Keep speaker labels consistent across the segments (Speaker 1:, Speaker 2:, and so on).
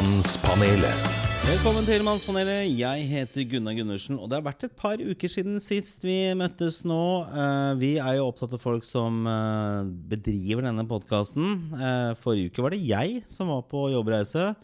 Speaker 1: Mannspanelet.
Speaker 2: Velkommen til Mannspanelet. Jeg heter Gunnar Gundersen. Og det har vært et par uker siden sist vi møttes nå. Eh, Vi er jo opptatt av folk som eh, bedriver denne podkasten. Forrige uke var det jeg som var på jobbreise.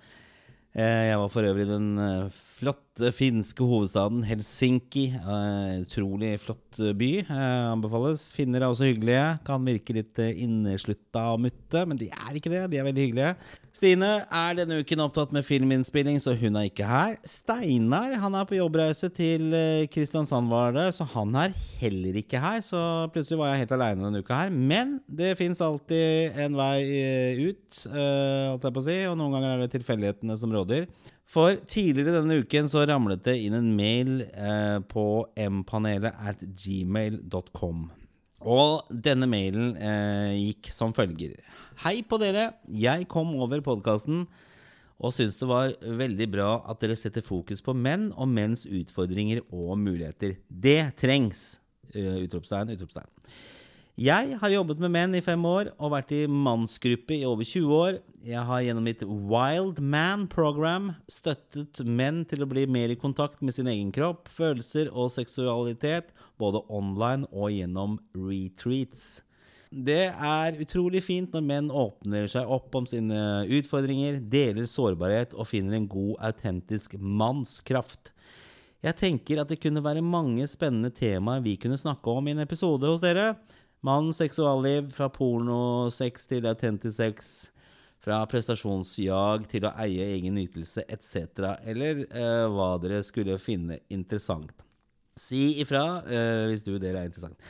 Speaker 2: Eh, Jeg var for øvrig den eh, flotte finske hovedstaden Helsinki. Uh, Utrolig flott by. Uh, Anbefales. Finner er også hyggelige. Kan virke litt eh, inneslutta og mutte, men de er ikke det. De er veldig hyggelige. Stine er denne uken opptatt med filminnspilling, så hun er ikke her. Steinar han er på jobbreise til eh, Kristiansand, var det, så han er heller ikke her. Så plutselig var jeg helt aleine denne uka her. Men det fins alltid en vei eh, ut, eh, holdt jeg på å si, og noen ganger er det tilfeldighetene som råder. For tidligere denne uken så ramlet det inn en mail eh, på mpanelet at gmail.com. Og denne mailen eh, gikk som følger. Hei på dere. Jeg kom over podkasten og syns det var veldig bra at dere setter fokus på menn og menns utfordringer og muligheter. Det trengs! Eh, Utropstegn, utropstegn. Jeg har jobbet med menn i fem år og vært i mannsgruppe i over 20 år. Jeg har gjennom mitt Wild Man Program støttet menn til å bli mer i kontakt med sin egen kropp, følelser og seksualitet, både online og gjennom retreats. Det er utrolig fint når menn åpner seg opp om sine utfordringer, deler sårbarhet og finner en god, autentisk mannskraft. Jeg tenker at det kunne være mange spennende temaer vi kunne snakke om i en episode hos dere. Mann, seksualliv, fra pornosex til autentisk sex, fra prestasjonsjag til å eie egen nytelse etc., eller eh, hva dere skulle finne interessant. Si ifra eh, hvis du dere er interessant.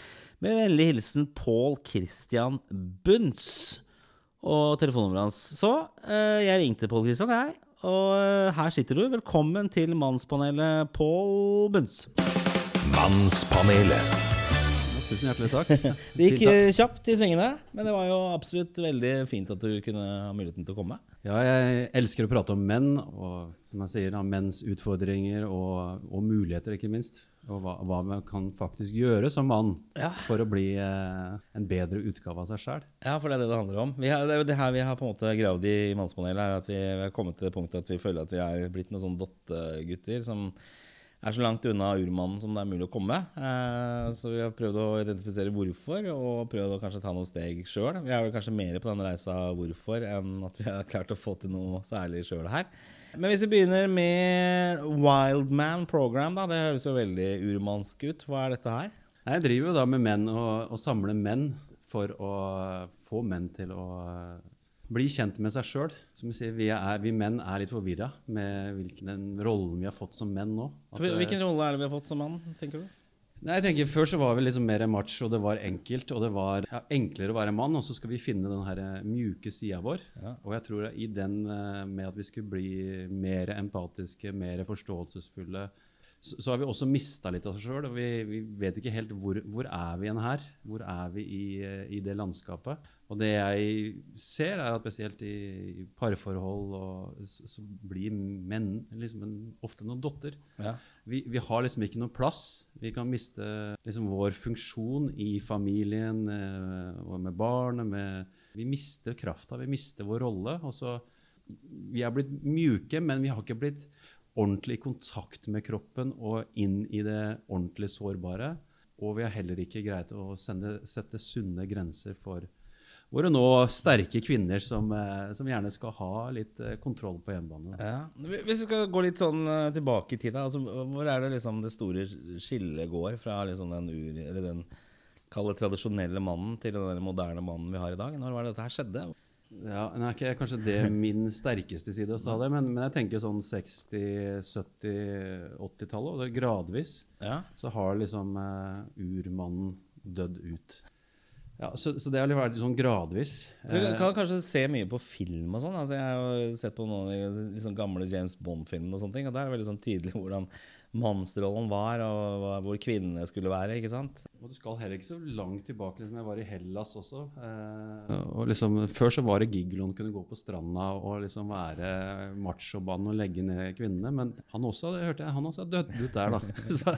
Speaker 2: Med vennlig hilsen Pål Christian Bunds. Og telefonnummeret hans. Så eh, jeg ringte Pål Christian, jeg. Og eh, her sitter du. Velkommen til Mannspanelet, Pål Bunds.
Speaker 1: Mannspanelet.
Speaker 3: Tusen hjertelig takk.
Speaker 2: Det gikk eh, kjapt i svingene, men det var jo absolutt veldig fint at du kunne ha muligheten til å komme.
Speaker 3: Ja, jeg elsker å prate om menn, og som jeg sier, menns utfordringer og, og muligheter, ikke minst. Og hva, hva man kan faktisk gjøre som mann
Speaker 2: Ja.
Speaker 3: for å bli eh, en bedre utgave av seg sjøl.
Speaker 2: Ja, for det er det det handler om. Vi har, det er jo det her vi har på en måte gravd i i Mannspanelet, er at vi, vi har kommet til det punktet at vi føler at vi er blitt noen sånne dottegutter som er så langt unna urmannen som det er mulig å komme. Eh, så vi har prøvd å identifisere hvorfor, og prøvd å kanskje ta noen steg sjøl. Vi er vel kanskje mer på den reisa hvorfor enn at vi har klart å få til noe særlig sjøl her. Men hvis vi begynner med Wildman Program, da. Det høres jo veldig urmannsk ut. Hva er dette her?
Speaker 3: Jeg driver jo da med menn og, og samler menn for å få menn til å bli kjent med seg sjøl. Som vi vi, vi menn er litt forvirra med hvilken rollen vi har fått som menn nå. At, eh,
Speaker 2: Hvilken rolle er det vi har fått som mann, tenker du?
Speaker 3: Nei, jeg tenker Før så var vi liksom mer macho, og det var enkelt. Og det var ja, enklere å være mann, og så skal vi finne den her eh, mjuke sida vår. Og jeg tror i den eh, med at vi skulle bli mer empatiske, mer forståelsesfulle, så, så har vi også mista litt av oss sjøl. Vi, vi vet ikke helt hvor, hvor er vi igjen her. Hvor er vi i, eh, i det landskapet? Og det jeg ser, er at spesielt i, i parforhold og, så, så blir menn liksom en, ofte noen dotter.
Speaker 2: Ja.
Speaker 3: Vi, vi har liksom ikke noen plass. Vi kan miste liksom vår funksjon i familien eh, og med. Med, vi mister krafta, vi mister vår rolle. Og så, vi er blitt mjuke, men vi har ikke blitt ordentlig i kontakt med kroppen og inn i det ordentlig sårbare. Og vi har heller ikke greid å sende, sette sunne grenser for våre nå sterke kvinner som, eh, som gjerne skal ha litt eh, kontroll på hjemmebane.
Speaker 2: Ja. Hvis vi skal gå litt sånn eh, tilbake i tid, altså, hvor er det liksom det store skillet går fra liksom den, ur, eller den tradisjonelle mannen til den moderne mannen vi har i dag? Når var det dette her skjedde?
Speaker 3: Ja, Det er ikke kanskje det min sterkeste side å ta det, men, men jeg tenker sånn 60-, 70-, 80-tallet, og er gradvis,
Speaker 2: Ja.
Speaker 3: så har liksom uh, urmannen dødd ut. Ja, så, så det har vært sånn gradvis.
Speaker 2: Du kan- kan kanskje se mye på film og sånn. Altså, jeg har jo sett på noen av de liksom gamle James Bond-filmene, og sånne ting, og der er det veldig sånn tydelig hvordan mannsrollen var, og hvor kvinnene skulle være. ikke sant?
Speaker 3: Og du skal heller ikke så langt tilbake. liksom Jeg var i Hellas også. Eh, og liksom, før så var det gigoloen kunne gå på stranda og liksom være machomann og legge ned kvinnene. Men han også, det hørte jeg, han også er dødd ut der, da. så,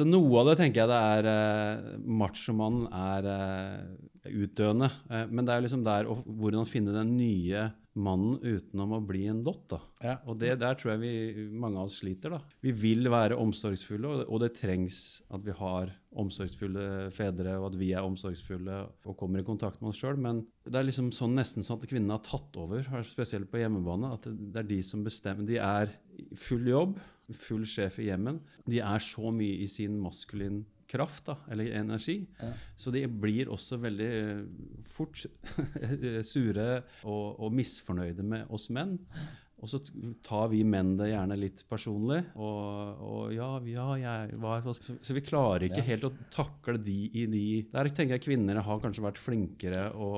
Speaker 3: så noe av det tenker jeg det er eh, Machomannen er eh, utdøende. Eh, men det er liksom der å, hvordan finne den nye mannen utenom å bli en dott. da.
Speaker 2: Ja.
Speaker 3: Og det der tror jeg vi, mange av oss sliter. da. Vi vil være omsorgsfulle, og det, og det trengs at vi har omsorgsfulle fedre, og at vi er omsorgsfulle og kommer i kontakt med oss sjøl. Men det er liksom sånn, nesten sånn at kvinnene har tatt over, spesielt på hjemmebane. At det, det er de som bestemmer. De er full jobb, full sjef i hjemmen. De er så mye i sin maskulin kraft, da, eller energi. Så de blir også veldig eh, fort sure og, og misfornøyde med oss menn. Og så tar vi menn det gjerne litt personlig. Og, og ja, ja, jeg var så, så vi klarer ikke helt å takle de i de Der tenker jeg kvinner har kanskje vært flinkere å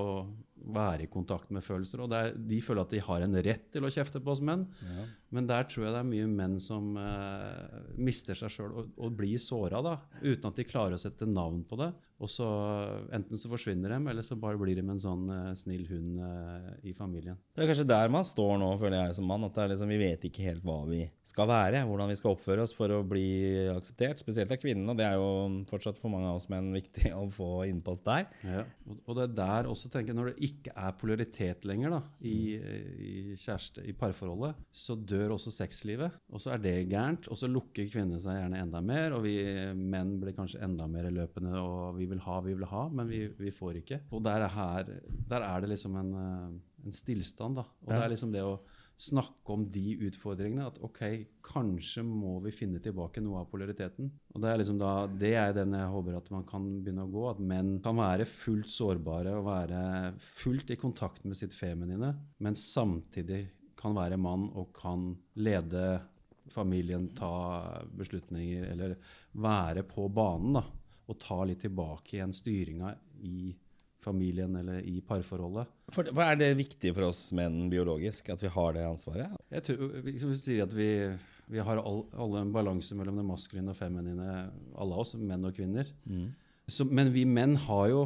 Speaker 3: være i kontakt med følelser. Og er, de føler at de har en rett til å kjefte på oss menn. Men der tror jeg det er mye menn som eh, mister seg sjøl og, og blir såra, uten at de klarer å sette navn på det. Og så Enten så forsvinner de, eller så bare blir de en sånn uh, snill hund uh, i familien.
Speaker 2: Det er kanskje der man står nå, føler jeg som mann. At det er liksom, vi vet ikke helt hva vi skal være. Hvordan vi skal oppføre oss for å bli akseptert. Spesielt av kvinnene. Og det er jo fortsatt for mange av oss menn viktig å få innpass der.
Speaker 3: Ja. Og, og det er der også tenker jeg, når det ikke er polaritet lenger da, i, i kjæreste, i parforholdet, så dør også sexlivet. Og så er det gærent, og så lukker kvinnene seg gjerne enda mer, og vi menn blir kanskje enda mer løpende, og vi vil ha, vi vil ha, men vi, vi får ikke. Og der er, her, der er det liksom en, eh, en stillstand, da. Og det er liksom det å snakke om de utfordringene. At ok, kanskje må vi finne tilbake noe av polariteten. Og Det er liksom da, det er den jeg håper at man kan begynne å gå. At menn kan være fullt sårbare og være fullt i kontakt med sitt feminine, men samtidig kan være mann og kan lede familien, ta beslutninger, eller være på banen. da, Og ta litt tilbake igjen styringa i familien eller i parforholdet.
Speaker 2: For, Er det viktig for oss menn biologisk at vi har det ansvaret?
Speaker 3: Jeg tror, liksom, vi sier at vi, vi har all, alle en balanse mellom det maskuline og feminine, alle oss, menn og kvinner. Så, men vi menn har jo,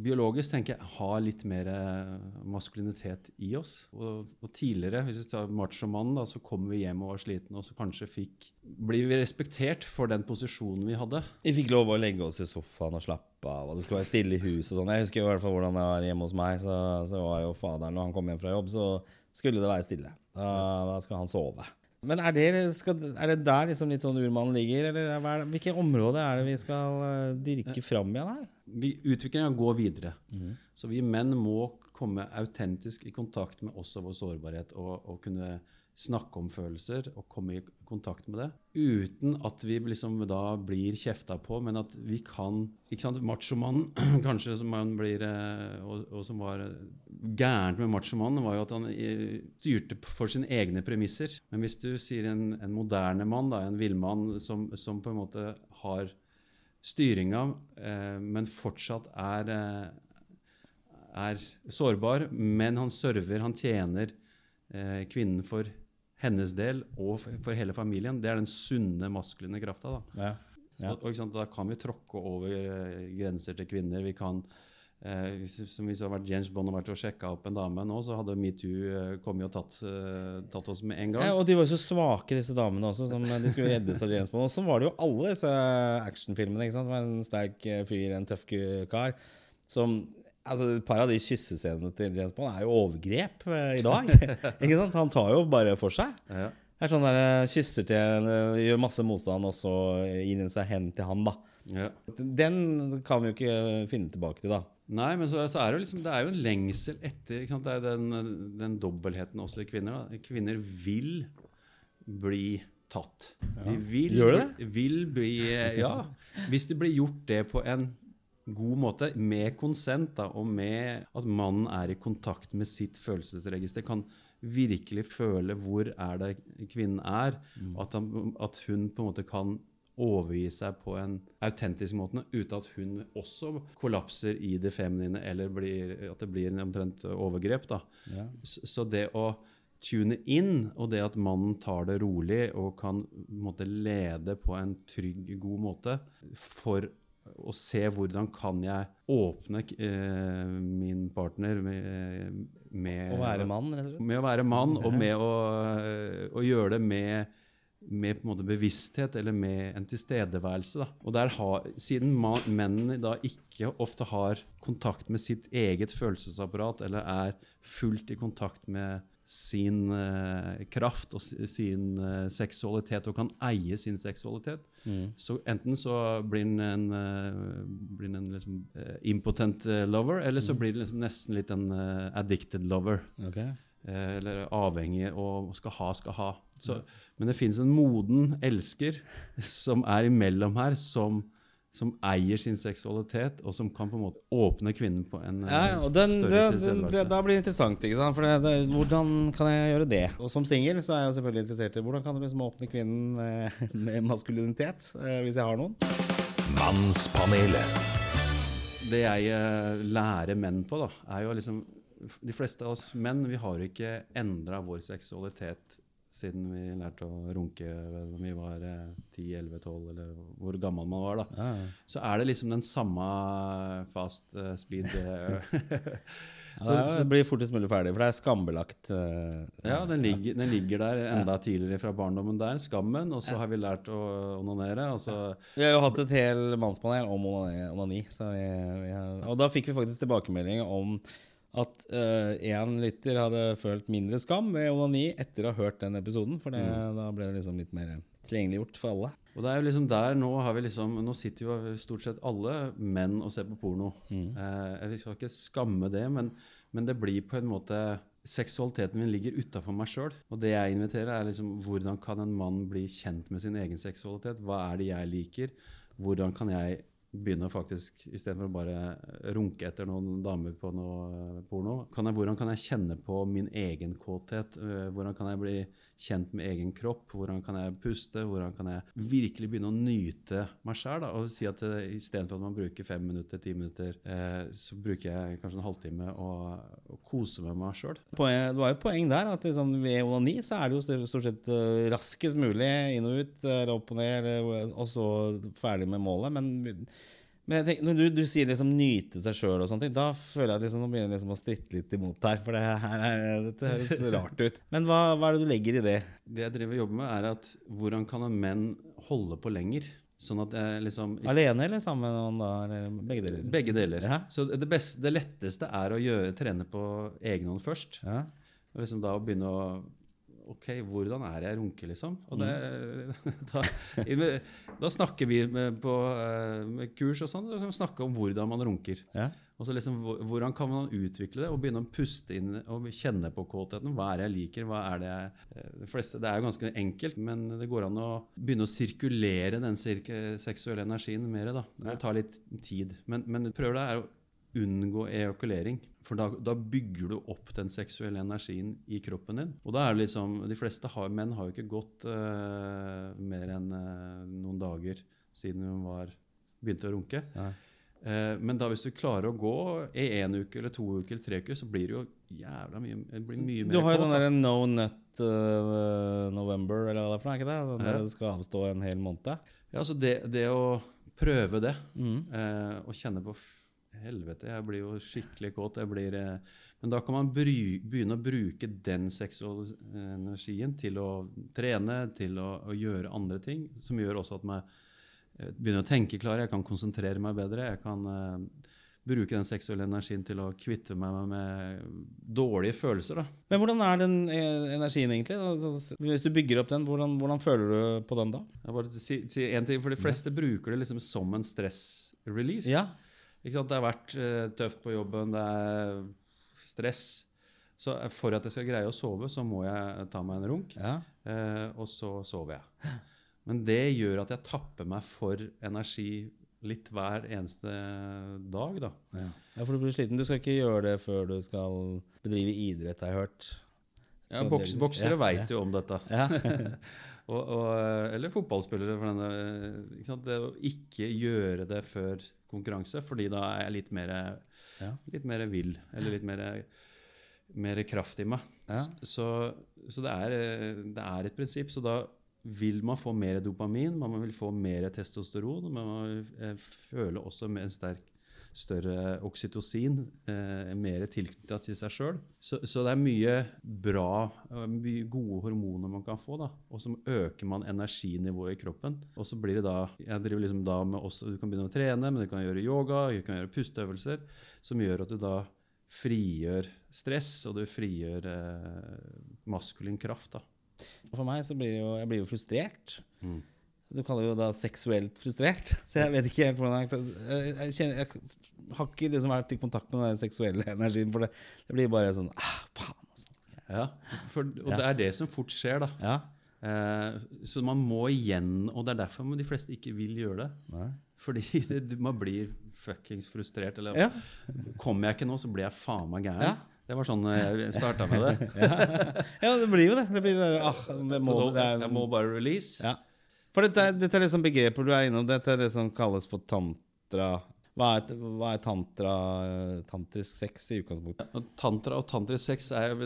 Speaker 3: biologisk tenker jeg, har litt mer eh, maskulinitet i oss. Og, og tidligere, hvis vi tar machomannen, da, så kommer vi hjem og var sliten, og så kanskje fikk Blir vi respektert for den posisjonen vi hadde?
Speaker 2: Vi fikk lov å legge oss i sofaen og slappe av, og det skulle være stille i huset. og sånn. Jeg husker i hvert fall hvordan det var hjemme hos meg. Så, så var jo faderen, når han kom hjem fra jobb, så skulle det være stille. Da, da skal han sove. Men er det, skal, er det der liksom litt sånn urmannen ligger, eller er hvilke områder er det vi skal eh, dyrke fram igjen her?
Speaker 3: vi, utviklingen går videre. Så vi menn må komme autentisk i kontakt med oss og vår sårbarhet og, og kunne snakke om følelser og komme i kontakt med det. Uten at vi liksom da blir kjefta på, men at vi kan ikke sant, Machomannen, kanskje, som han blir, eh, og, og som var eh, gærent med machomannen, var jo at han eh, styrte for sine egne premisser. Men hvis du sier en, en moderne mann, da, en villmann som, som på en måte har styringa, eh, men fortsatt er, er sårbar, men han server, han tjener kvinnen for hennes del og for, hele familien. Det er den sunne, maskuline krafta. Da.
Speaker 2: Ja. Ja.
Speaker 3: Og, og, da kan vi tråkke over eh, grenser til kvinner. Vi kan, eh, hvis, som hvis det vært James Bond og vært og sjekka opp en dame nå, så hadde metoo eh, kommet og tatt, eh, tatt oss med en gang.
Speaker 2: Ja, og de var jo så svake, disse damene også, som de skulle reddes av James Bond. Og så var det jo alle disse actionfilmene. ikke sant? Det var En sterk fyr, en tøff kar. Som, altså Et par av de kyssescenene til James Bond er jo overgrep eh, i dag. ikke sant? Han tar jo bare for seg.
Speaker 3: Ja.
Speaker 2: Det er sånn der, eh, Kysser til en, eh, gjør masse motstand, og så gir han seg hen til han. da.
Speaker 3: Ja.
Speaker 2: Den kan vi jo ikke finne tilbake til, da.
Speaker 3: Nei, men så, så er det, liksom, det er jo en lengsel etter? Det er den, den dobbeltheten også i kvinner. Da. Kvinner vil bli tatt. De vil,
Speaker 2: Gjør det
Speaker 3: vil bli Ja. Hvis det blir gjort det på en god måte, med konsent, da, og med at mannen er i kontakt med sitt følelsesregister, kan virkelig føle hvor er det kvinnen er, mm. at, han, at hun på en måte kan overgi seg på en autentisk måte, uten at hun også kollapser i det feminine, eller blir, at det blir en omtrent overgrep. Da. Så, så det å tune inn, og det at mannen tar det rolig og kan måtte lede på en trygg, god måte, for å se hvordan kan jeg åpne eh, min partner med, med
Speaker 2: Å være mann, rett og slett.
Speaker 3: med å være mann, og med å, å gjøre det med, med bevissthet eller med en tilstedeværelse. Da. Og der har, Siden man, mennene da ikke ofte har kontakt med sitt eget følelsesapparat eller er fullt i kontakt med sin uh, kraft og sin uh, seksualitet og kan eie sin seksualitet, så enten så blir han en, uh, blir en liksom, impotent lover, eller så blir han liksom nesten litt en addicted lover.
Speaker 2: Ok.
Speaker 3: Eh, eller avhengig og skal ha, skal ha. Så, Men det fins en moden elsker som er imellom her, som, som eier sin seksualitet, og som kan på en måte åpne kvinnen på en eh,
Speaker 2: Ja, ja, og den,
Speaker 3: større tilstedeværelse.
Speaker 2: da blir det interessant. ikke sant? For det, det, Hvordan kan jeg gjøre det? Og som singel er jeg selvfølgelig interessert i hvordan kan du liksom åpne kvinnen med, med maskulinitet, eh, hvis jeg har noen.
Speaker 1: Mannspanelet.
Speaker 3: Det jeg eh, lærer menn på, da, er jo liksom De fleste av oss menn vi har ikke endra vår seksualitet siden vi lærte å runke når vi var eh, 10-11-12, eller hvor gammel man var. da. Så er det liksom den samme fast eh, speed så,
Speaker 2: Ja, det blir fortest mulig ferdig, for det er skambelagt. eh,
Speaker 3: Ja, den ligger, den ligger der enda tidligere fra barndommen der. Skammen. Og så har vi lært å onanere.
Speaker 2: Vi har jo hatt et helt mannspanel om onani. onani så vi, vi har, og da fikk vi faktisk tilbakemelding om at én lytter hadde følt mindre skam ved onani etter å ha hørt den episoden. For det, da ble det liksom litt mer tilgjengeliggjort for alle.
Speaker 3: Og det er jo liksom der Nå har vi liksom Nå sitter jo stort sett alle menn og ser på porno. Eh, jeg skal ikke skamme det, men, men det blir på en måte Seksualiteten min ligger utafor meg sjøl. Og det jeg inviterer, er liksom hvordan kan en mann bli kjent med sin egen seksualitet? Hva er det jeg liker? Hvordan kan jeg begynne å faktisk, istedenfor å bare runke etter noen damer på noe porno, kan jeg, hvordan kan jeg kjenne på min egen kåthet? Eh, Hvordan kan jeg bli kjent med egen kropp? Hvordan kan jeg puste? Hvordan kan jeg virkelig begynne å nyte meg sjøl? Og si at eh, istedenfor at man bruker fem minutter, ti minutter, eh, så bruker jeg kanskje en halvtime og, og kose med meg sjøl.
Speaker 2: Det var jo poeng der at liksom ved onani så er det jo stort- sett eh, raskest mulig inn og ut, opp og ned, og så ferdig med målet. Men, men tenker, når du, du sier liksom nyte seg sjøl, da føler jeg liksom, nå begynner liksom å stritte litt imot her. For det her er, dette høres rart ut. Men hva, hva er det du legger i det?
Speaker 3: Det jeg driver og jobber med, er at hvordan kan en menn holde på lenger? Sånn at jeg liksom
Speaker 2: Alene eller sammen med noen, da? Eller begge deler?
Speaker 3: Begge deler.
Speaker 2: Ja.
Speaker 3: Så det, beste, det letteste er å gjøre, trene på egen hånd først.
Speaker 2: Ja.
Speaker 3: Og liksom da å begynne å Ok, hvordan er jeg runke, liksom? Og det, da, da snakker vi med, på eh, med kurs og sånn, snakker om hvordan man runker.
Speaker 2: Ja.
Speaker 3: Og så liksom, Hvordan kan man utvikle det og begynne å puste inn og kjenne på kåtheten? Hva er det jeg liker? hva er Det jeg... eh, fleste, det er jo ganske enkelt, men det går an å begynne å sirkulere den seksuelle energien mer. da. Det tar litt tid. Men, men prøv deg å unngå ejakulering. For da, da bygger du opp den seksuelle energien i kroppen din. Og da er det liksom, De fleste har, menn har jo ikke gått uh, mer enn uh, noen dager siden hun var, begynte å runke. Eh, men da hvis du klarer å gå i én uke eller to uker eller tre uker, så blir det jo jævla mye, mye mer
Speaker 2: Du har jo den derre No Nut uh, November, eller hva det er for noe, ikke det? Den
Speaker 3: Ja.
Speaker 2: der du skal avstå en hel måned.
Speaker 3: Ja, altså det, det å prøve det,
Speaker 2: Mm.
Speaker 3: og kjenne på Helvete, jeg blir jo skikkelig kåt. Jeg blir, eh, men da kan man begynne å bruke den seksuelle energien til å trene, til å, å gjøre andre ting, som gjør også at man eh, begynner å tenke klarere, jeg kan konsentrere meg bedre. jeg kan... Eh, Bruke den seksuelle energien til å kvitte meg med dårlige følelser. da.
Speaker 2: Men hvordan er den energien egentlig? Altså, Hvis du bygger opp den, hvordan, hvordan føler du på den da?
Speaker 3: Jeg bare si, si en ting, for De fleste bruker det liksom som en stress-release.
Speaker 2: Ja?
Speaker 3: Det har vært eh, tøft på jobben, det er stress. Så eh, for at jeg skal greie å sove, så må jeg ta meg en runk,
Speaker 2: ja.
Speaker 3: eh, og så sover jeg. Men det gjør at jeg tapper meg for energi litt hver eneste dag. da.
Speaker 2: ja. ja for du blir sliten. Du skal ikke gjøre det før du skal bedrive idrett, har jeg hørt.
Speaker 3: Ja, boks, Boksere
Speaker 2: Ja,
Speaker 3: veit jo om dette.
Speaker 2: Ja.
Speaker 3: Og, og, eller fotballspillere. For denne, ikke sant? Det å ikke gjøre det før konkurranse, fordi da er jeg litt mer,
Speaker 2: Ja.
Speaker 3: litt mer vill. Eller litt mer, mer kraft i meg.
Speaker 2: Ja.
Speaker 3: Så, så det, er, det er et prinsipp. Så da vil man få mer dopamin, man vil få mer testosteron, men man vil eh, føle også en sterk større oksytocin, eh, mer tilknytta til seg sjøl. Så, så det er mye bra, eh, mye gode hormoner man kan få, da. Og så øker man energinivået i kroppen. Og så blir det da Jeg driver liksom da med også Du kan begynne å trene, men du kan gjøre yoga, du kan gjøre pusteøvelser, som gjør at du da frigjør stress, og du frigjør eh, maskulin kraft. da.
Speaker 2: For meg så blir jo Jeg blir jo frustrert. Du kaller det jo da seksuelt frustrert. Så jeg vet ikke helt hvordan jeg Jeg, kjenner, jeg har ikke liksom vært i kontakt med den seksuelle energien, for det, det blir bare sånn ah, faen, altså.
Speaker 3: Ja, for, og det er det som fort skjer, da.
Speaker 2: Ja.
Speaker 3: Eh, så man må igjen, og det er derfor de fleste ikke vil gjøre det.
Speaker 2: Nei.
Speaker 3: Fordi det, man blir fuckings frustrert. Eller
Speaker 2: Ja.
Speaker 3: kommer jeg ikke nå, så blir jeg faen meg gæren.
Speaker 2: Ja.
Speaker 3: Det var sånn jeg starta med det.
Speaker 2: ja, det blir jo det. Det blir ah, må, det er,
Speaker 3: jeg må bare release.
Speaker 2: Ja. For dette, dette er liksom begreper du er innom. Dette er det som kalles for tantra. Hva er, hva er tantra, tantrisk sex i utgangspunktet?
Speaker 3: Ja, Tantra og tantrisk sex er jo,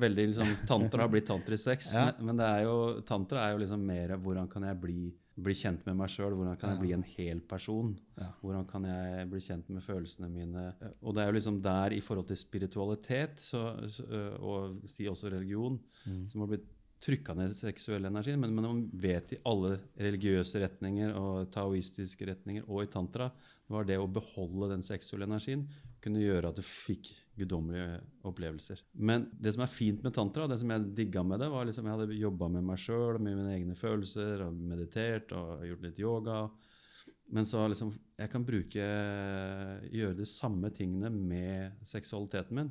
Speaker 3: veldig liksom, Tantra har blitt tantrisk sex,
Speaker 2: Ja.
Speaker 3: men, men det er jo, tantra er jo liksom mer hvordan kan jeg bli, bli kjent med meg sjøl? Hvordan kan jeg bli en hel person? Hvordan kan jeg bli kjent med følelsene mine? Og det er jo liksom der, i forhold til spiritualitet så, så, og si også religion, som har blitt trykka ned seksuell energi, men, men man vet i alle religiøse retninger og taoistiske retninger og i tantra var det å beholde den seksuelle energien kunne gjøre at du fikk guddommelige opplevelser. Men det som er fint med tantra, det som jeg digga med det, var liksom jeg hadde jobba med meg sjøl, med mine egne følelser, og meditert og gjort litt yoga. Men så liksom Jeg kan bruke Gjøre de samme tingene med seksualiteten min.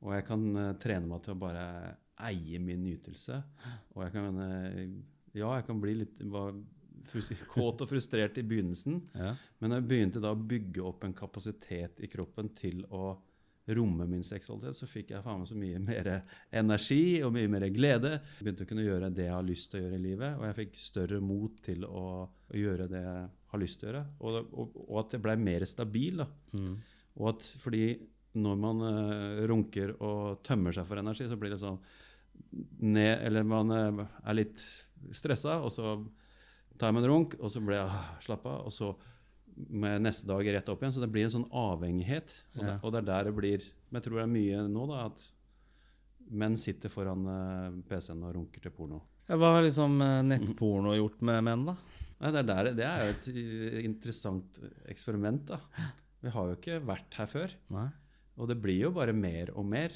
Speaker 3: Og jeg kan eh, trene meg til å bare eie min nytelse. Og jeg kan mene Ja, jeg kan bli litt var, kåt og frustrert i begynnelsen.
Speaker 2: Ja.
Speaker 3: Men jeg begynte da å bygge opp en kapasitet i kroppen til å romme min seksualitet, så fikk jeg faen meg så mye mer energi og mye mer glede. Jeg Begynte å kunne gjøre det jeg har lyst til å gjøre i livet, og jeg fikk større mot til å, å gjøre det jeg har lyst til å gjøre. Og, og, og at jeg blei mer stabil. Da. Og at fordi når man uh, runker og tømmer seg for energi, så blir det sånn ned, Eller man eh, er litt stressa, og så tar jeg en runk, og så blir jeg ah, slapp av, og så med neste dag rett opp igjen. Så det blir en sånn avhengighet. Og, det, og det er der det blir Men jeg tror det er mye nå, da, at menn sitter foran eh, PC-en og runker til porno.
Speaker 2: Ja, Hva har liksom eh, nettporno gjort med menn, da?
Speaker 3: Nei, det, er der, det er jo et interessant eksperiment. da. Vi har jo ikke vært her før.
Speaker 2: Nei.
Speaker 3: Og det blir jo bare mer og mer.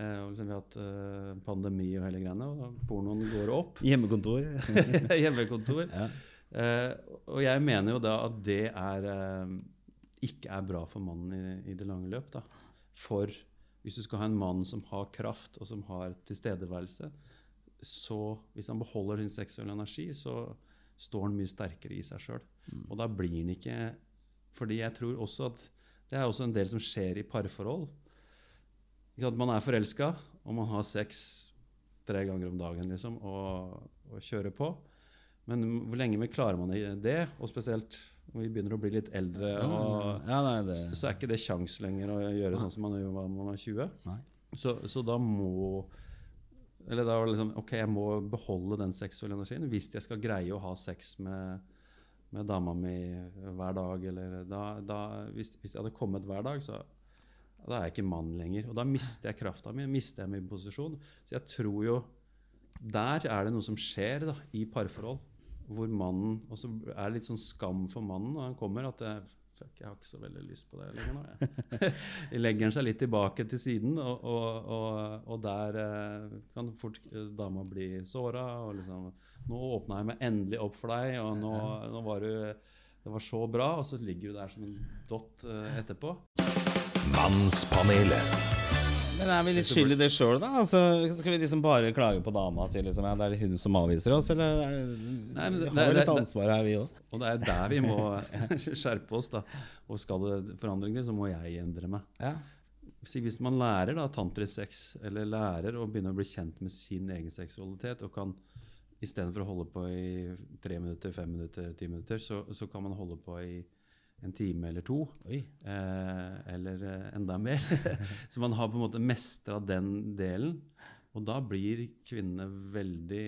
Speaker 3: Eh, og liksom vi har hatt eh, pandemi og hele greiene, og pornoen går opp.
Speaker 2: Hjemmekontor?
Speaker 3: Hjemmekontor. Eh, og jeg mener jo da at det er, ikke er bra for mannen i, i det lange løp. Da. For hvis du skal ha en mann som har kraft, og som har tilstedeværelse, så hvis han beholder sin seksuelle energi, så står han mye sterkere i seg sjøl. Og da blir han ikke Fordi jeg tror også at det er også en del som skjer i parforhold. Man er forelska, og man har sex tre ganger om dagen liksom, og, og kjører på. Men hvor lenge klarer man det, og spesielt når vi begynner å bli litt eldre, og,
Speaker 2: Ja, nei, det
Speaker 3: så er ikke det sjans lenger å gjøre sånn som man gjør når man er 20. Så, så da må Eller da var det liksom Ok, jeg må beholde den seksuelle energien hvis jeg skal greie å ha sex med, med dama mi hver dag. Eller da, da, hvis, hvis jeg hadde kommet hver dag, så da er jeg ikke mann lenger. Og da mister jeg krafta mi, mister jeg min posisjon. Så jeg tror jo Der er det noe som skjer da, i parforhold. Hvor mannen Og så er det litt sånn skam for mannen når han kommer, at jeg, jeg har ikke så veldig lyst på det lenger nå. Jeg. Jeg legger han seg litt tilbake til siden, og, og, og, og der eh, kan fort eh, dama bli såra. Og liksom 'Nå åpna jeg meg endelig opp for deg, og nå, nå var du Det var så bra.' Og så ligger du der som en dott eh, etterpå.
Speaker 1: Mannspanelet.
Speaker 2: Men er vi litt skyld i det sjøl, da? Altså, skal vi liksom bare klage på dama og si liksom, ja, det er hun som avviser oss? Eller er,
Speaker 3: Nei, men
Speaker 2: vi har jo litt ansvar her, vi òg.
Speaker 3: Og det er der vi må skjerpe oss. da. Og skal det forandringer, så må jeg endre meg.
Speaker 2: Ja.
Speaker 3: Hvis man lærer da tantrisex, eller lærer å begynne å bli kjent med sin egen seksualitet, og kan istedenfor å holde på i tre minutter, fem minutter, ti minutter, så, så kan man holde på i en time eller to. Eh, eller eh, enda mer. så man har på en måte mestra den delen. Og da blir kvinnene veldig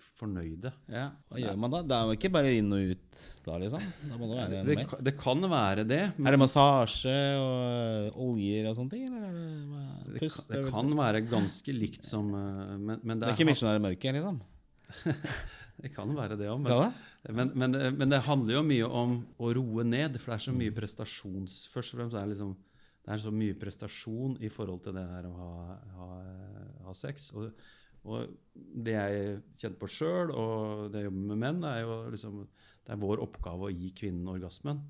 Speaker 3: fornøyde.
Speaker 2: Ja, Hva gjør man da? Det er jo ikke bare inn og ut da, liksom? Da må det være
Speaker 3: Det,
Speaker 2: mer.
Speaker 3: det kan være det.
Speaker 2: Er det massasje og oljer og sånne ting? Eller er det pust?
Speaker 3: Det, kan- det kan være ganske likt som eh, Men, men
Speaker 2: Det
Speaker 3: det,
Speaker 2: er ikke misjonær i mørket, liksom?
Speaker 3: det kan være det òg. Men,
Speaker 2: da?
Speaker 3: Men, men, det- men det handler jo mye om å roe ned, for det er så mye prestasjons... Først og fremst er det liksom det er så mye prestasjon i forhold til det her å ha, ha, ha sex. Og, og det jeg kjenner på sjøl, og det jeg jobber med menn, er jo liksom det er vår oppgave å gi kvinnen orgasmen.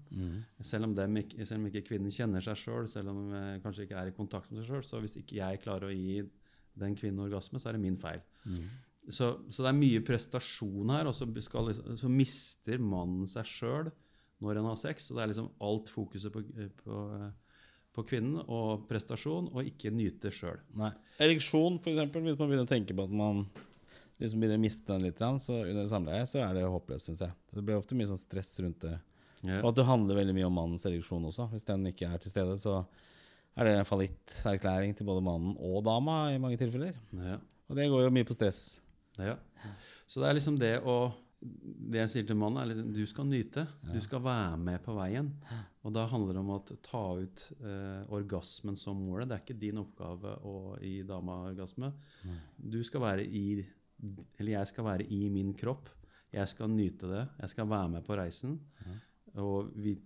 Speaker 3: Selv, om dem selv om ikke kvinnen kjenner seg sjøl, selv, selv om eh, kanskje ikke er i kontakt med seg sjøl, så hvis ikke jeg klarer å gi den kvinnen orgasme, så er det min feil. Så, så det er mye prestasjon her, og så, skal, liksom- så mister mannen seg sjøl når han har sex. Og det er liksom alt fokuset på, på, på kvinnen og prestasjon, og ikke nyte sjøl.
Speaker 2: Ereksjon, eksempel. Hvis man begynner å tenke på at man liksom begynner å miste den litt, så under samleie så er det håpløst, syns jeg. Det blir ofte mye sånn stress rundt det.
Speaker 3: Ja.
Speaker 2: Og at det handler veldig mye om mannens ereksjon også. Hvis den ikke er til stede, så er det en fallitterklæring til både mannen og dama i mange tilfeller.
Speaker 3: Ja.
Speaker 2: Og det går jo mye på stress.
Speaker 3: Ja. Så det er liksom det å Det jeg sier til mannen, er at du skal nyte. Du skal være med på veien. Og da handler det om å ta ut eh, orgasmen som målet. Det er ikke din oppgave å gi dama orgasme. Du skal være i Eller jeg skal være i min kropp. Jeg skal nyte det. Jeg skal være med på reisen. Og vi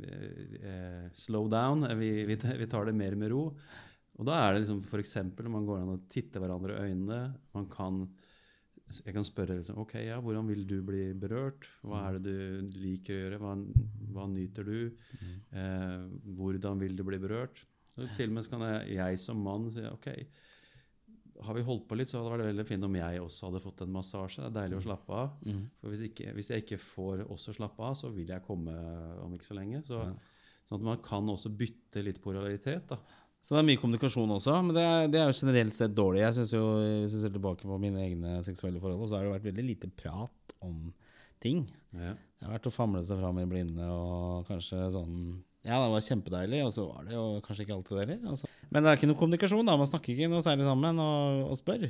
Speaker 3: eh, Slow down. Vi, vi, vi tar det mer med ro. Og da er det liksom f.eks. man går an å titte hverandre i øynene. Man kan jeg kan spørre liksom, ok, ja, hvordan vil du bli berørt? Hva er det du liker å gjøre? Hva, hva nyter du? Eh, hvordan vil du bli berørt? Og til og med kan jeg, jeg som mann si ok, har vi holdt på litt, så hadde det vært veldig fint om jeg også hadde fått en massasje. Det er deilig å slappe av. For hvis, ikke, hvis jeg ikke får også slappe av, så vil jeg komme om ikke så lenge. Så, Sånn at man kan også bytte litt på realitet. da.
Speaker 2: Så det er mye kommunikasjon også, men det er, det er jo generelt sett dårlig. Jeg synes jo, Hvis jeg ser tilbake på mine egne seksuelle forhold, så har det vært veldig lite prat om ting.
Speaker 3: Ja.
Speaker 2: Det har vært å famle seg fram i blinde og kanskje sånn Ja, det var kjempedeilig, og så var det jo kanskje ikke alltid det heller. Altså. Men det er ikke noe kommunikasjon, da. Man snakker ikke noe særlig sammen og, og spør.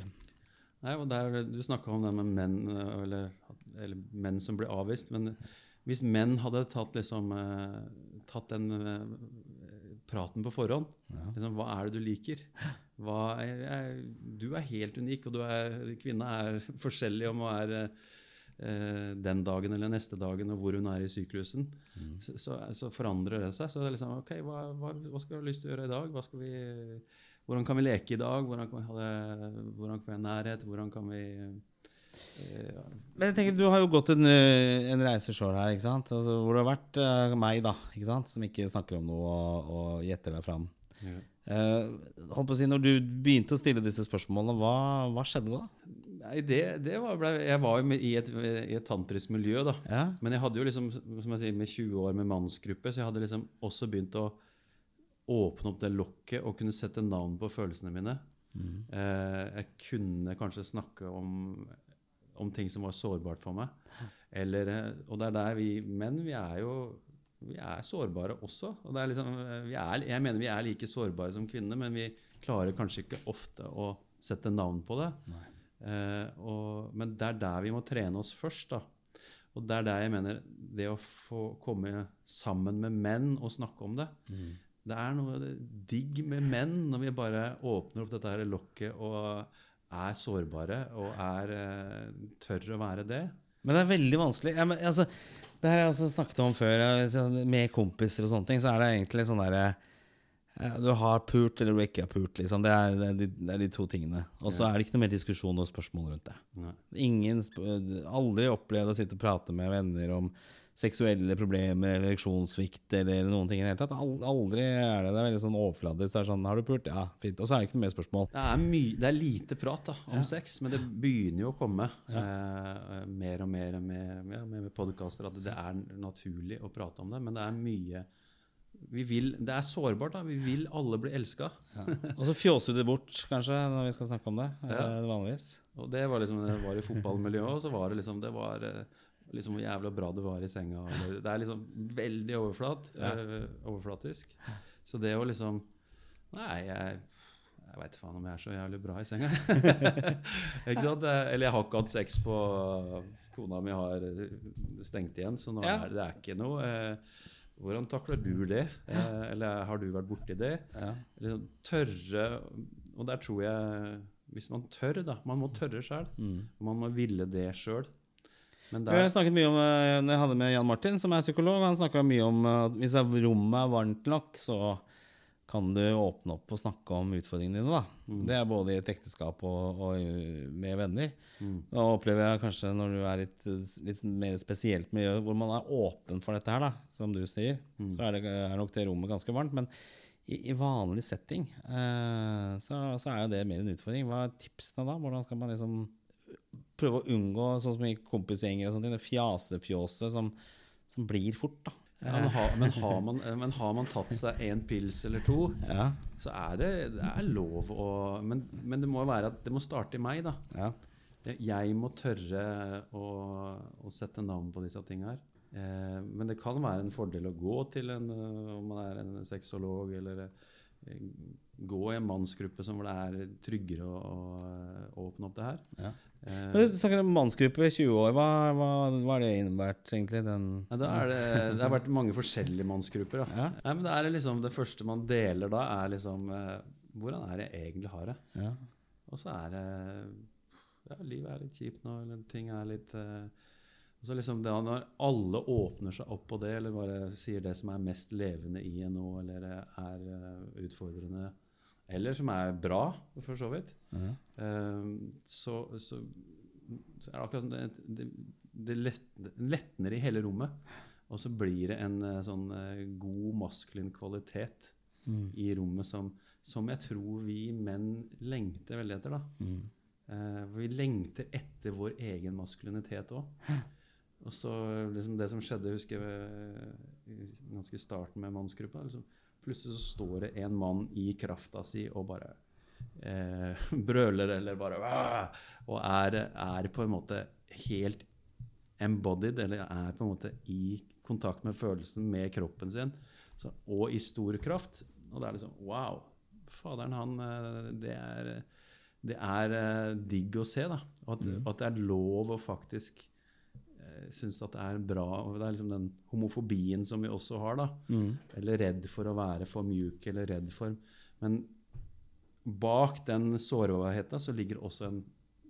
Speaker 3: Nei, og der, Du snakka om det med menn, eller, eller menn som blir avvist. Men hvis menn hadde tatt, liksom, eh, tatt den eh, praten på forhånd liksom, Hva er det du liker? Er, er, du er helt unik, og du er, kvinna er forskjellig om hun er eh, den dagen eller neste dagen, og hvor hun er i syklusen. Så, så, så forandrer det seg. Så det er liksom, ok, hva, hva, hva skal du ha lyst til å gjøre i dag? Vi, hvordan kan vi leke i dag? Hvordan kan vi ha, det, hvordan kan vi ha nærhet? Hvordan kan vi
Speaker 2: Men jeg tenker, du har jo gått en, eh, en reise sjøl her, ikke sant? Altså, hvor det har vært uh, meg, da, ikke sant? som ikke snakker om noe og, og gjetter deg fram.
Speaker 3: ja.
Speaker 2: Uh, holdt på å si, når du begynte å stille disse spørsmålene, hva, hva skjedde da?
Speaker 3: Nei, det, det var, ble, Jeg var jo i, et, i et tantrisk miljø, da.
Speaker 2: Ja?
Speaker 3: Men jeg hadde jo liksom, som jeg sier, med 20 år med mannsgruppe, så jeg hadde liksom også begynt å åpne opp det lokket og kunne sette navn på følelsene mine. Eh, jeg kunne kanskje snakke om, om ting som var sårbart for meg. Eller, og det er der vi menn vi er jo vi er sårbare også. og det er liksom, vi er, Jeg mener vi er like sårbare som kvinner, men vi klarer kanskje ikke ofte å sette navn på det. Eh, og, men det er der vi må trene oss først. da. Og det er der jeg mener det å få komme sammen med menn og snakke om det Det er noe digg med menn når vi bare åpner opp dette her lokket og er sårbare og er, eh, tør å være det.
Speaker 2: Men det er veldig vanskelig. Ja, men, altså, det her har jeg også snakket om før. Med kompiser og sånne ting, så er det egentlig sånn derre Du har pult eller du ikke har pult. Liksom. Det, er, det, er de, det er de to tingene. Og så er det ikke noe mer diskusjon og spørsmål rundt det. Ingen Aldri opplevd å sitte og prate med venner om seksuelle problemer eller ereksjonssvikt eller noen ting i det hele tatt. Aldri er det. Det er veldig sånn overfladisk. Det er sånn, har du pult? Ja, fint. Og så er det ikke noe mer spørsmål.
Speaker 3: Det er, det er lite prat da, om sex, men det begynner jo å komme eh, mer og mer med, med, med podkaster at det er naturlig å prate om det. Men det er mye vi vil, Det er sårbart. da, Vi vil alle bli elska.
Speaker 2: Og så fjåser vi det bort, kanskje, når vi skal snakke om det.
Speaker 3: Ja.
Speaker 2: eh, vanligvis.
Speaker 3: Og det var liksom, det var i fotballmiljøet òg, så var det liksom det var eh, liksom hvor jævla bra du var i senga. Det er liksom veldig overflat, eh, overflatisk. Så det å liksom Nei, jeg, Jeg veit faen om jeg er så jævlig bra i senga. ikke sant? Eh, Eller jeg har ikke hatt sex på Kona mi har stengt igjen, så nå
Speaker 2: Ja.
Speaker 3: er det er ikke noe. Eh, hvordan takler du det? Eh, eller har du vært borti det? Liksom tørre Og der tror jeg Hvis man tør, da Man må tørre sjøl. Man må ville det sjøl.
Speaker 2: Vi har snakket mye om eh, når jeg hadde med Jan Martin, som er psykolog. Han snakka mye om eh, at hvis rommet er varmt nok, så kan du åpne opp og snakke om utfordringene dine. da. Det er både i et ekteskap og, og med venner. Da opplever jeg kanskje når du er i et litt mer spesielt miljø hvor man er åpen for dette her, da, som du sier, så er, det, er nok det rommet ganske varmt. Men i, i vanlig setting eh, så, så er jo det mer en utfordring. Hva er tipsene da? Hvordan skal man liksom prøve å unngå sånn som i kompisgjenger og sånt, det fjasefjåset som, som blir fort, da.
Speaker 3: ja, men, har, men, har man, men har man tatt seg en pils eller to,
Speaker 2: Ja,
Speaker 3: så er det, det er lov å Men, men det må være at det må starte i meg, da.
Speaker 2: ja.
Speaker 3: Jeg må tørre å, å sette navn på disse tingene her. Eh, men det kan være en fordel å gå til en eh, om man er en sexolog, eller eh, gå i en mannsgruppe som hvor det er tryggere å, å, å åpne opp det her.
Speaker 2: Ja. Men Du snakker om mannsgruppe i 20 år. Hva, hva, hva har det innebært, egentlig? Den
Speaker 3: Ja, da er det, det har vært mange forskjellige mannsgrupper.
Speaker 2: Ja.
Speaker 3: Nei, men det, er liksom, det første man deler da, er liksom eh, Hvordan er det jeg egentlig har det?
Speaker 2: ja.
Speaker 3: Og så er det Ja, livet er litt kjipt nå, eller ting er litt eh, og så liksom det, Når alle åpner seg opp på det, eller bare sier det som er mest levende i en nå, eller er uh, utfordrende, eller som er bra, for så vidt, eh, så, så, så er det akkurat som det, det, det lett- letner i hele rommet. Og så blir det en eh, sånn eh, god maskulin kvalitet i rommet som, som jeg tror vi menn lengter veldig etter. da. Eh, for vi lengter etter vår egen maskulinitet òg. Og så liksom det som skjedde, husker jeg ganske starten med mannsgruppa. Liksom, plutselig så står det en mann i krafta si og bare eh, brøler eller bare Og er, er på en måte helt embodied, eller er på en måte i kontakt med følelsen med kroppen sin, så, og i stor kraft. Og det er liksom Wow! Faderen, han eh, Det er, det er eh, digg å se, da. Og mm. at det er lov å faktisk synes at det er bra. og Det er liksom den homofobien som vi også har, da. Eller redd for å være for mjuk, eller redd for Men bak den sårbarheten så ligger også en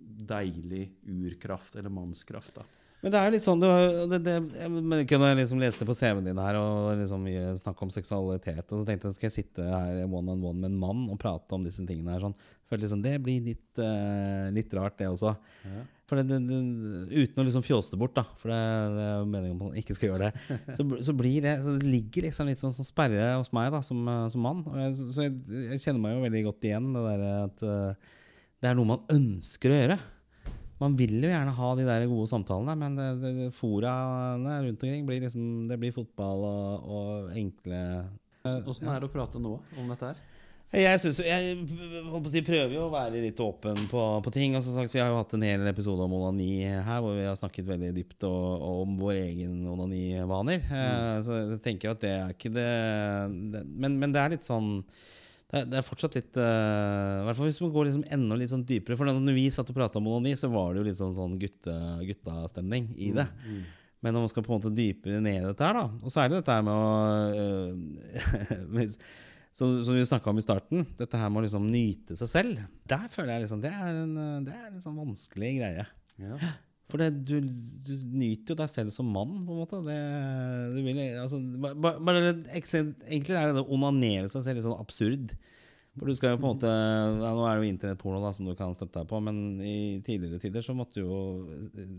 Speaker 3: deilig urkraft, eller mannskraft. da.
Speaker 2: Men det er litt sånn det, det, Jeg merker når jeg liksom leste på CV-en din her og liksom snakk om seksualitet, og så tenkte jeg skal jeg sitte her one on one med en mann og prate om disse tingene her sånn. Følte liksom, Det blir litt, uh, litt rart, det også. For det, det, det, uten å liksom fjåse det bort, da, for det, det er jo meningen at man ikke skal gjøre det, så, så blir det så det ligger liksom litt sånn en sperre hos meg da, som, eh, som mann. Og jeg, så jeg, jeg kjenner meg jo veldig godt igjen det der at eh, det er noe man ønsker å gjøre. Man vil jo gjerne ha de der gode samtalene, men det, det, det foraene rundt omkring blir liksom Det blir fotball og, og enkle
Speaker 3: Åssen er det å prate nå om dette her?
Speaker 2: Jeg, synes, jeg holdt på å si, prøver jo å være litt åpen på, på ting. Og som sagt, Vi har jo hatt en hel episode om onani her, hvor vi har snakket veldig dypt og, og om vår egen onanivaner. Eh, Så jeg tenker at det er ikke det, det men, men det er litt sånn det er, det er fortsatt litt uh, hvert fall hvis man går liksom enda litt sånn dypere. For når vi satt og prata om onani, så var det jo litt sånn, sånn gutte, guttastemning i det. Men når man skal på en måte dypere ned i dette her, da Og så er det dette her med å øh, Som vi snakka om i starten, dette her med å liksom nyte seg selv. Der føler jeg liksom Det er en, øh, det er en sånn vanskelig greie.
Speaker 3: Ja.
Speaker 2: For det, du, du nyter jo deg selv som mann, på en måte. Det, du vil, altså, ba- ba- bare, egentlig er det å onanere seg selv litt sånn absurd. For du skal jo på en måte ja, Nå er det jo internettporno som du kan støtte deg på, men i tidligere tider så måtte du jo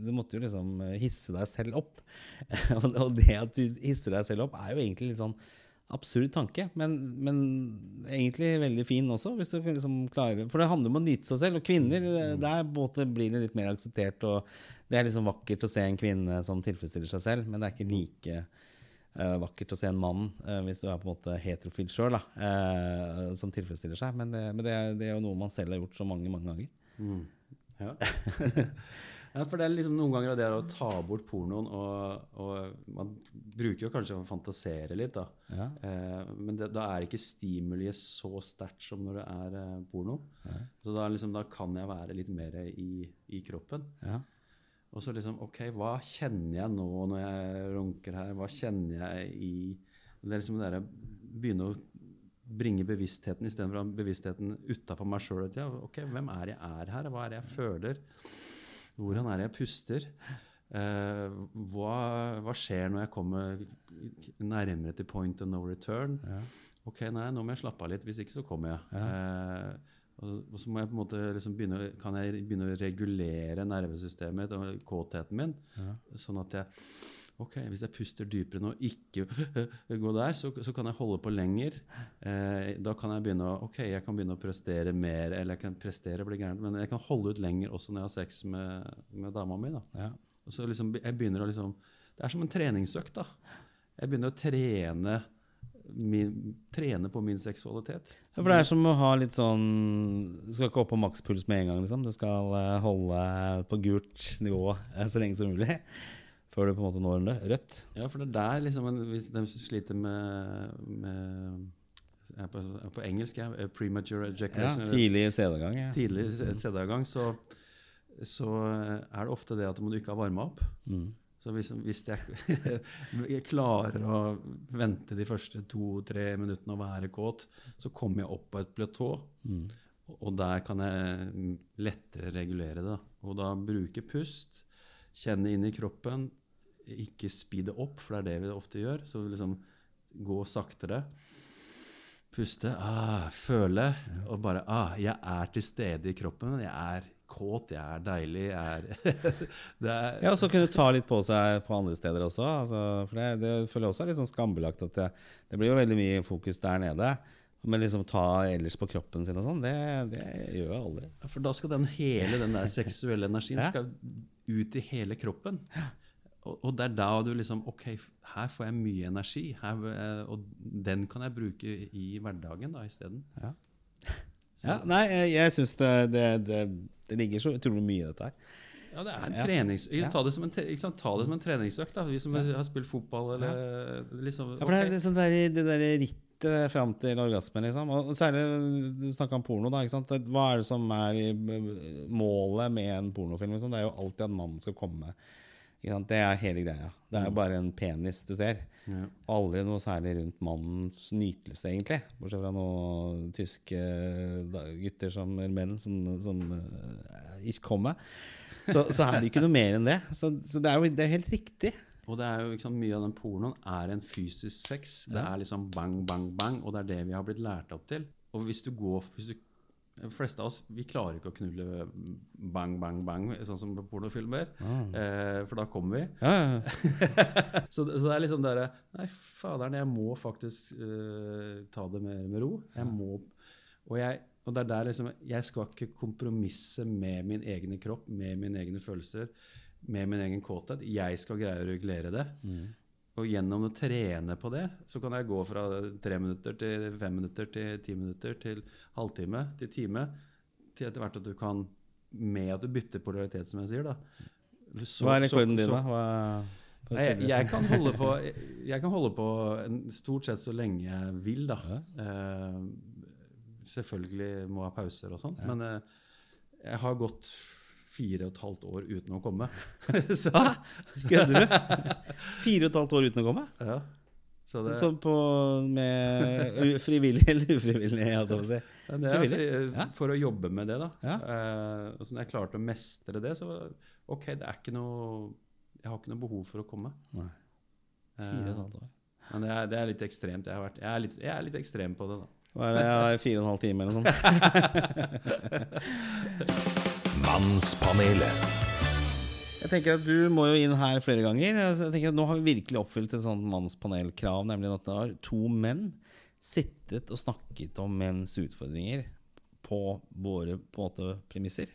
Speaker 2: Du måtte jo liksom hisse deg selv opp. Og det at du hisser deg selv opp, er jo egentlig litt sånn absurd tanke, men, men egentlig veldig fin også. Hvis du liksom klarer, for det handler om å nyte seg selv. Og kvinner, der både blir det litt mer akseptert. Og det er liksom vakkert å se en kvinne som tilfredsstiller seg selv, men det er ikke like uh, vakkert å se en mann, uh, hvis du er på en måte heterofil sjøl, uh, som tilfredsstiller seg. Men, det, men det, er, det er jo noe man selv har gjort så mange, mange ganger.
Speaker 3: Ja. Ja, for det er liksom noen ganger det å ta bort pornoen, og, og man bruker jo kanskje å fantasere litt, da.
Speaker 2: Ja.
Speaker 3: Eh, men det, da er ikke stimuliet så sterkt som når det er eh, porno. Så da, liksom, da kan jeg være litt mer i, i kroppen.
Speaker 2: Ja.
Speaker 3: Og så liksom Ok, hva kjenner jeg nå når jeg runker her? Hva kjenner jeg i Det er liksom det Begynne å bringe bevisstheten istedenfor bevisstheten utafor meg sjøl. Ja, ok, hvem er jeg er her? Hva er det jeg føler? Hvordan er det jeg puster? Eh, hva, hva skjer når jeg kommer nærmere til point of no return? Ok, nei, nå må jeg slappe av litt, hvis ikke så kommer jeg. Ja. og, og så må jeg på en måte liksom begynne, kan jeg begynne å regulere nervesystemet mitt og kåtheten min, sånn at jeg Ok, hvis jeg puster dypere nå, ikke gå der, så, så kan jeg holde på lenger. Eh, da kan jeg begynne å ok, jeg kan begynne å prestere mer, eller jeg kan prestere blir gærent, men jeg kan holde ut lenger også når jeg har sex med, med dama mi. da.
Speaker 2: Ja.
Speaker 3: Og så liksom, jeg begynner å liksom, Det er som en treningsøkt. da. Jeg begynner å trene, min, trene på min seksualitet.
Speaker 2: Ja, For det er som å ha litt sånn Du skal ikke opp på makspuls med en gang. liksom Du skal eh, holde på gult nivå eh, så lenge som mulig. Før du på en måte når det rødt.
Speaker 3: Ja, for det er der liksom Hvis de sliter med, med jeg er på, jeg er på engelsk, jeg. eh, Premature ejaculation. Ja,
Speaker 2: tidlig sædavgang. Ja.
Speaker 3: tidlig sædavgang, så, så er det ofte det at du ikke ha varma opp. Så hvis, hvis jeg, jeg klarer å vente de første to-tre minuttene og være kåt, så kommer jeg opp på et platå. Og der kan jeg lettere regulere det. Og da bruke pust, kjenne inn i kroppen, ikke speede opp, for det er det vi ofte gjør. Så liksom gå saktere. Puste, ah, føle, og bare ah, Jeg er til stede i kroppen. Jeg er kåt, jeg er deilig, jeg er det er,
Speaker 2: Ja, og så kunne ta litt på seg på andre steder også. Altså, for det, det føler jeg også er litt sånn skambelagt at det, det blir jo veldig mye fokus der nede. Men liksom ta ellers på kroppen sin og sånn, det, det gjør jeg aldri.
Speaker 3: For da skal den hele den der seksuelle energien
Speaker 2: Ja.
Speaker 3: skal ut i hele kroppen. Og, og det er da du liksom Ok, her får jeg mye energi. Her, eh, og den kan jeg bruke i hverdagen da isteden.
Speaker 2: Ja, nei, jeg, jeg syns det, det, det, det ligger så utrolig mye i dette her.
Speaker 3: Ja, det er en trenings... ikke Ta, det som en, sant? Ta det som en treningsøkt. da Vi som har spilt fotball eller liksom
Speaker 2: Ja, for det er liksom det, der, det derre rittet fram til orgasmen, liksom. Og særlig, du snakka om porno, da. Ikke sant? Hva er det som er målet med en pornofilm? Liksom? Det er jo alltid at mannen skal komme. Det er hele greia. Det er jo bare en penis du ser.
Speaker 3: Ja.
Speaker 2: Aldri noe særlig rundt mannens nytelse, egentlig. Bortsett fra noen tyske gutter som, er menn som, som uh, ikke kommer. Så, så er det ikke noe mer enn det. Så, så det er jo det er helt riktig.
Speaker 3: Og det er jo sant, Mye av den pornoen er en fysisk sex. Det er liksom bang, bang, bang, og det er det vi har blitt lært opp til. Og hvis du går hvis du, De fleste av oss vi klarer ikke å knulle bang, bang, bang, sånn som på pornofilmer. Eh, for da kommer vi.
Speaker 2: Ja, ja, ja.
Speaker 3: Så, så det er liksom derre Nei, faderen, jeg må faktisk uh, ta det mer med ro. Jeg må Og, jeg, og det er der liksom Jeg skal ikke kompromisse med min egen kropp, med mine egne følelser, med min egen kåthet. Jeg skal greie å regulere det. Og gjennom å trene på det, så kan jeg gå fra tre minutter til fem minutter til ti minutter til halvtime til time, til etter hvert at du kan Med at du bytter polaritet, som jeg sier, da. Så-
Speaker 2: Hva er rekorden din, da? Hva,
Speaker 3: jeg, jeg, kan holde på, jeg kan holde på en, stort sett så lenge jeg vil, da. Uh, selvfølgelig må jeg ha pauser og sånt, men uh, jeg har gått fire og et halvt år uten å komme. så,
Speaker 2: Kødder du? Fire og et halvt år uten å komme?
Speaker 3: ja. så det,
Speaker 2: Så på med frivillig eller ufrivillig? Si.
Speaker 3: Ja, det er
Speaker 2: Frivillig?
Speaker 3: for,
Speaker 2: Ja.
Speaker 3: for å jobbe med det, da.
Speaker 2: Ja.
Speaker 3: Eh, og så når jeg klarte å mestre det, så ok, det er ikke noe Jeg har ikke noe behov for å komme.
Speaker 2: Nei. Fire og et halvt år.
Speaker 3: Men det er, det er litt ekstremt. Jeg, har vært, jeg, er litt, jeg er litt ekstrem på det, da.
Speaker 2: Hva er det? Jeg har fire og en halv time eller noe sånt.
Speaker 1: Mannspanelet.
Speaker 2: Jeg tenker at Du må jo inn her flere ganger. Altså, Jeg tenker at Nå har vi virkelig oppfylt et sånt mannspanelkrav, nemlig at det har to menn sittet og snakket om menns utfordringer på våre på måte, premisser.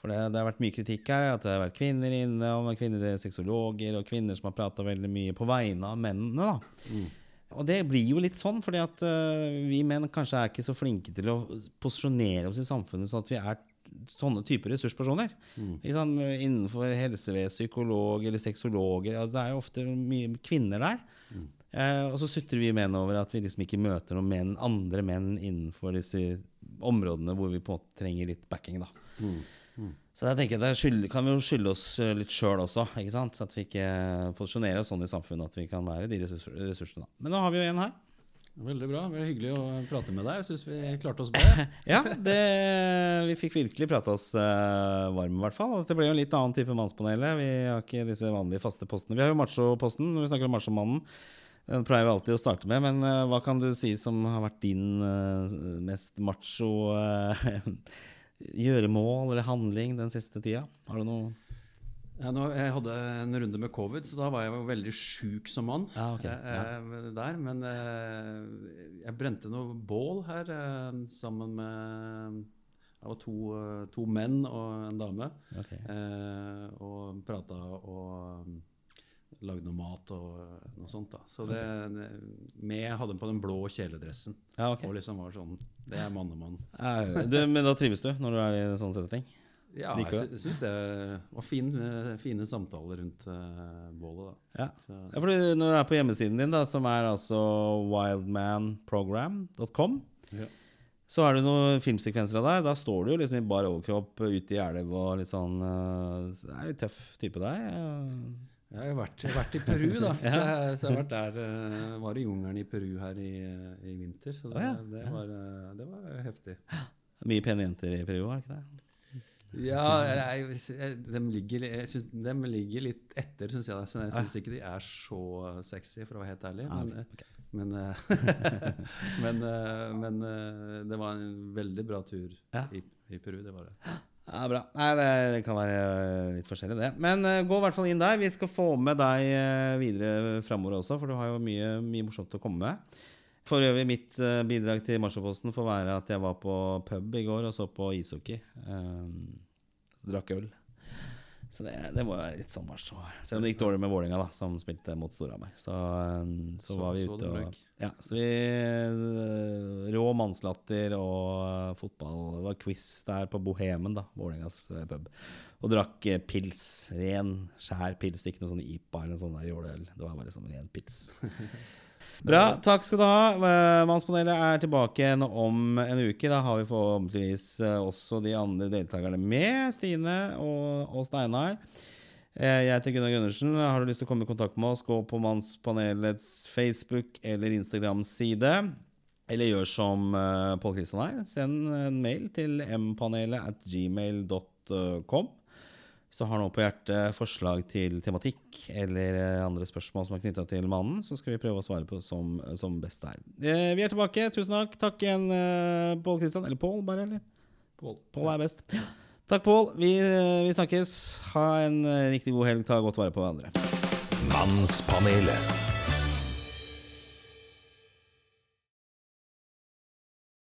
Speaker 2: For det, det har vært mye kritikk her. At det har vært kvinner inne, og kvinnelige sexologer og kvinner som har prata veldig mye på vegne av mennene. da Og det blir jo litt sånn, fordi at uh, vi menn kanskje er ikke så flinke til å posisjonere oss i samfunnet sånn at vi er sånne typer ressurspersoner. Ikke sant? Innenfor helsevesen, psykolog eller sexologer. Altså, det er jo ofte mye kvinner der. Eh, og så sutrer vi menn over at vi liksom ikke møter noen menn, andre menn innenfor disse områdene hvor vi på en måte trenger litt backing. da. Så jeg tenker, Der skyld, kan vi jo skylde oss eh, litt sjøl også. ikke sant? Så At vi ikke posisjonerer oss sånn i samfunnet at vi kan være de ressursene. Men nå har vi jo en her.
Speaker 3: Veldig bra. Det var hyggelig å prate med deg. Jeg syns vi klarte oss bra.
Speaker 2: Ja, det, vi fikk virkelig prata oss uh, varme, i hvert fall. Dette ble jo en litt annen type Mannspanelet. Vi har ikke disse vanlige faste postene. Vi har jo Macho-posten når vi snakker om Machomannen. Den pleier vi alltid å starte med, men uh, hva kan du si som har vært din uh, mest macho uh, gjøremål eller handling den siste tida? Har du noe
Speaker 3: Ja, nå, jeg hadde en runde med covid, så da var jeg jo veldig sjuk som mann.
Speaker 2: Ja, ok,
Speaker 3: eh, der, Men eh, jeg brente noe bål her eh, sammen med Det var to, eh, to menn og en dame.
Speaker 2: Okay.
Speaker 3: Eh, og prata og lagde noe mat og noe sånt. da Så det med hadde på den blå kjeledressen.
Speaker 2: Ja.
Speaker 3: Og liksom var sånn Det er mannemann.
Speaker 2: Eh, du, Men da trives du når du er i sånne setting?
Speaker 3: Ja, jeg sy- syns det var fin, eh, fine samtaler rundt eh, bålet. da
Speaker 2: Ja. Ja, fordi Når du er på hjemmesiden din, da, som er altså wildmanprogram.com,
Speaker 3: ja.
Speaker 2: så er det noen filmsekvenser av deg. Da står du jo liksom i bar overkropp ute i elv og litt sånn eh, Det er litt tøff type deg. eh.
Speaker 3: Jeg har vært, jeg har vært i Peru, da. så, jeg, så jeg har vært der eh, Var i jungelen i Peru her i, i vinter. Så det,
Speaker 2: oh, ja,
Speaker 3: det, var, eh, det var heftig.
Speaker 2: Mye pene jenter i Peru, var det ikke det?
Speaker 3: Ja, jeg, jeg, dem, ligger, synes, de, ligger litt etter, syns jeg. Så jeg syns ikke de er så sexy, for å være helt ærlig. Men,
Speaker 2: ok.
Speaker 3: men, eh, men, eh, men eh, det var en veldig bra tur
Speaker 2: Ja.
Speaker 3: i, i Peru. Det var det.
Speaker 2: Ja, bra. Nei, det, kan være eh, litt forskjellig, det. Men eh, gå i hvert fall inn der. Vi skal få med deg eh, videre framover også, for du har jo mye, mye morsomt å komme med. For øvrig, mitt eh, bidrag til Marsjåposten får være at jeg var på pub i går og så på ishockey. Um, drakk øl. Så det, det må være litt marsj. Selv om det gikk dårlig med Vålerenga, som spilte mot Storhamar. Så, um, så,
Speaker 3: Så-
Speaker 2: var vi ute og ja, så vi Rå mannslatter og fotball. Det var quiz der på Bohemen, da, Vålerengas pub. Og drakk pils. Ren, skjær pils. Ikke noe sånn IPA eller sånn jåleøl. Det var bare sånn ren pils. Bra. Takk skal du ha. Eh, Mannspanelet er tilbake igjen om en uke. Da har vi forhåpentligvis eh, også de andre deltakerne med. Stine og, og Steinar. Eh, Jeg heter Gunnar Gundersen. Har du lyst til å komme i kontakt med oss, gå på Mannspanelets Facebook eller Instagram-side. Eller gjør som Pål Kristian her. Send en mail til mpanelet at gmail.com. Hvis du har noe på hjertet, forslag til tematikk eller eh, andre spørsmål som er knytta til mannen, så skal vi prøve å svare på som, som best er. Eh, Vi er tilbake. Tusen takk. Takk igjen, eh, Pål Kristian. Eller Pål, bare, eller?
Speaker 3: Pål.
Speaker 2: Pål er best. Takk, Pål. Vi, vi snakkes. Ha en eh, riktig god helg. Ta godt vare på hverandre.
Speaker 1: Mannspanelet.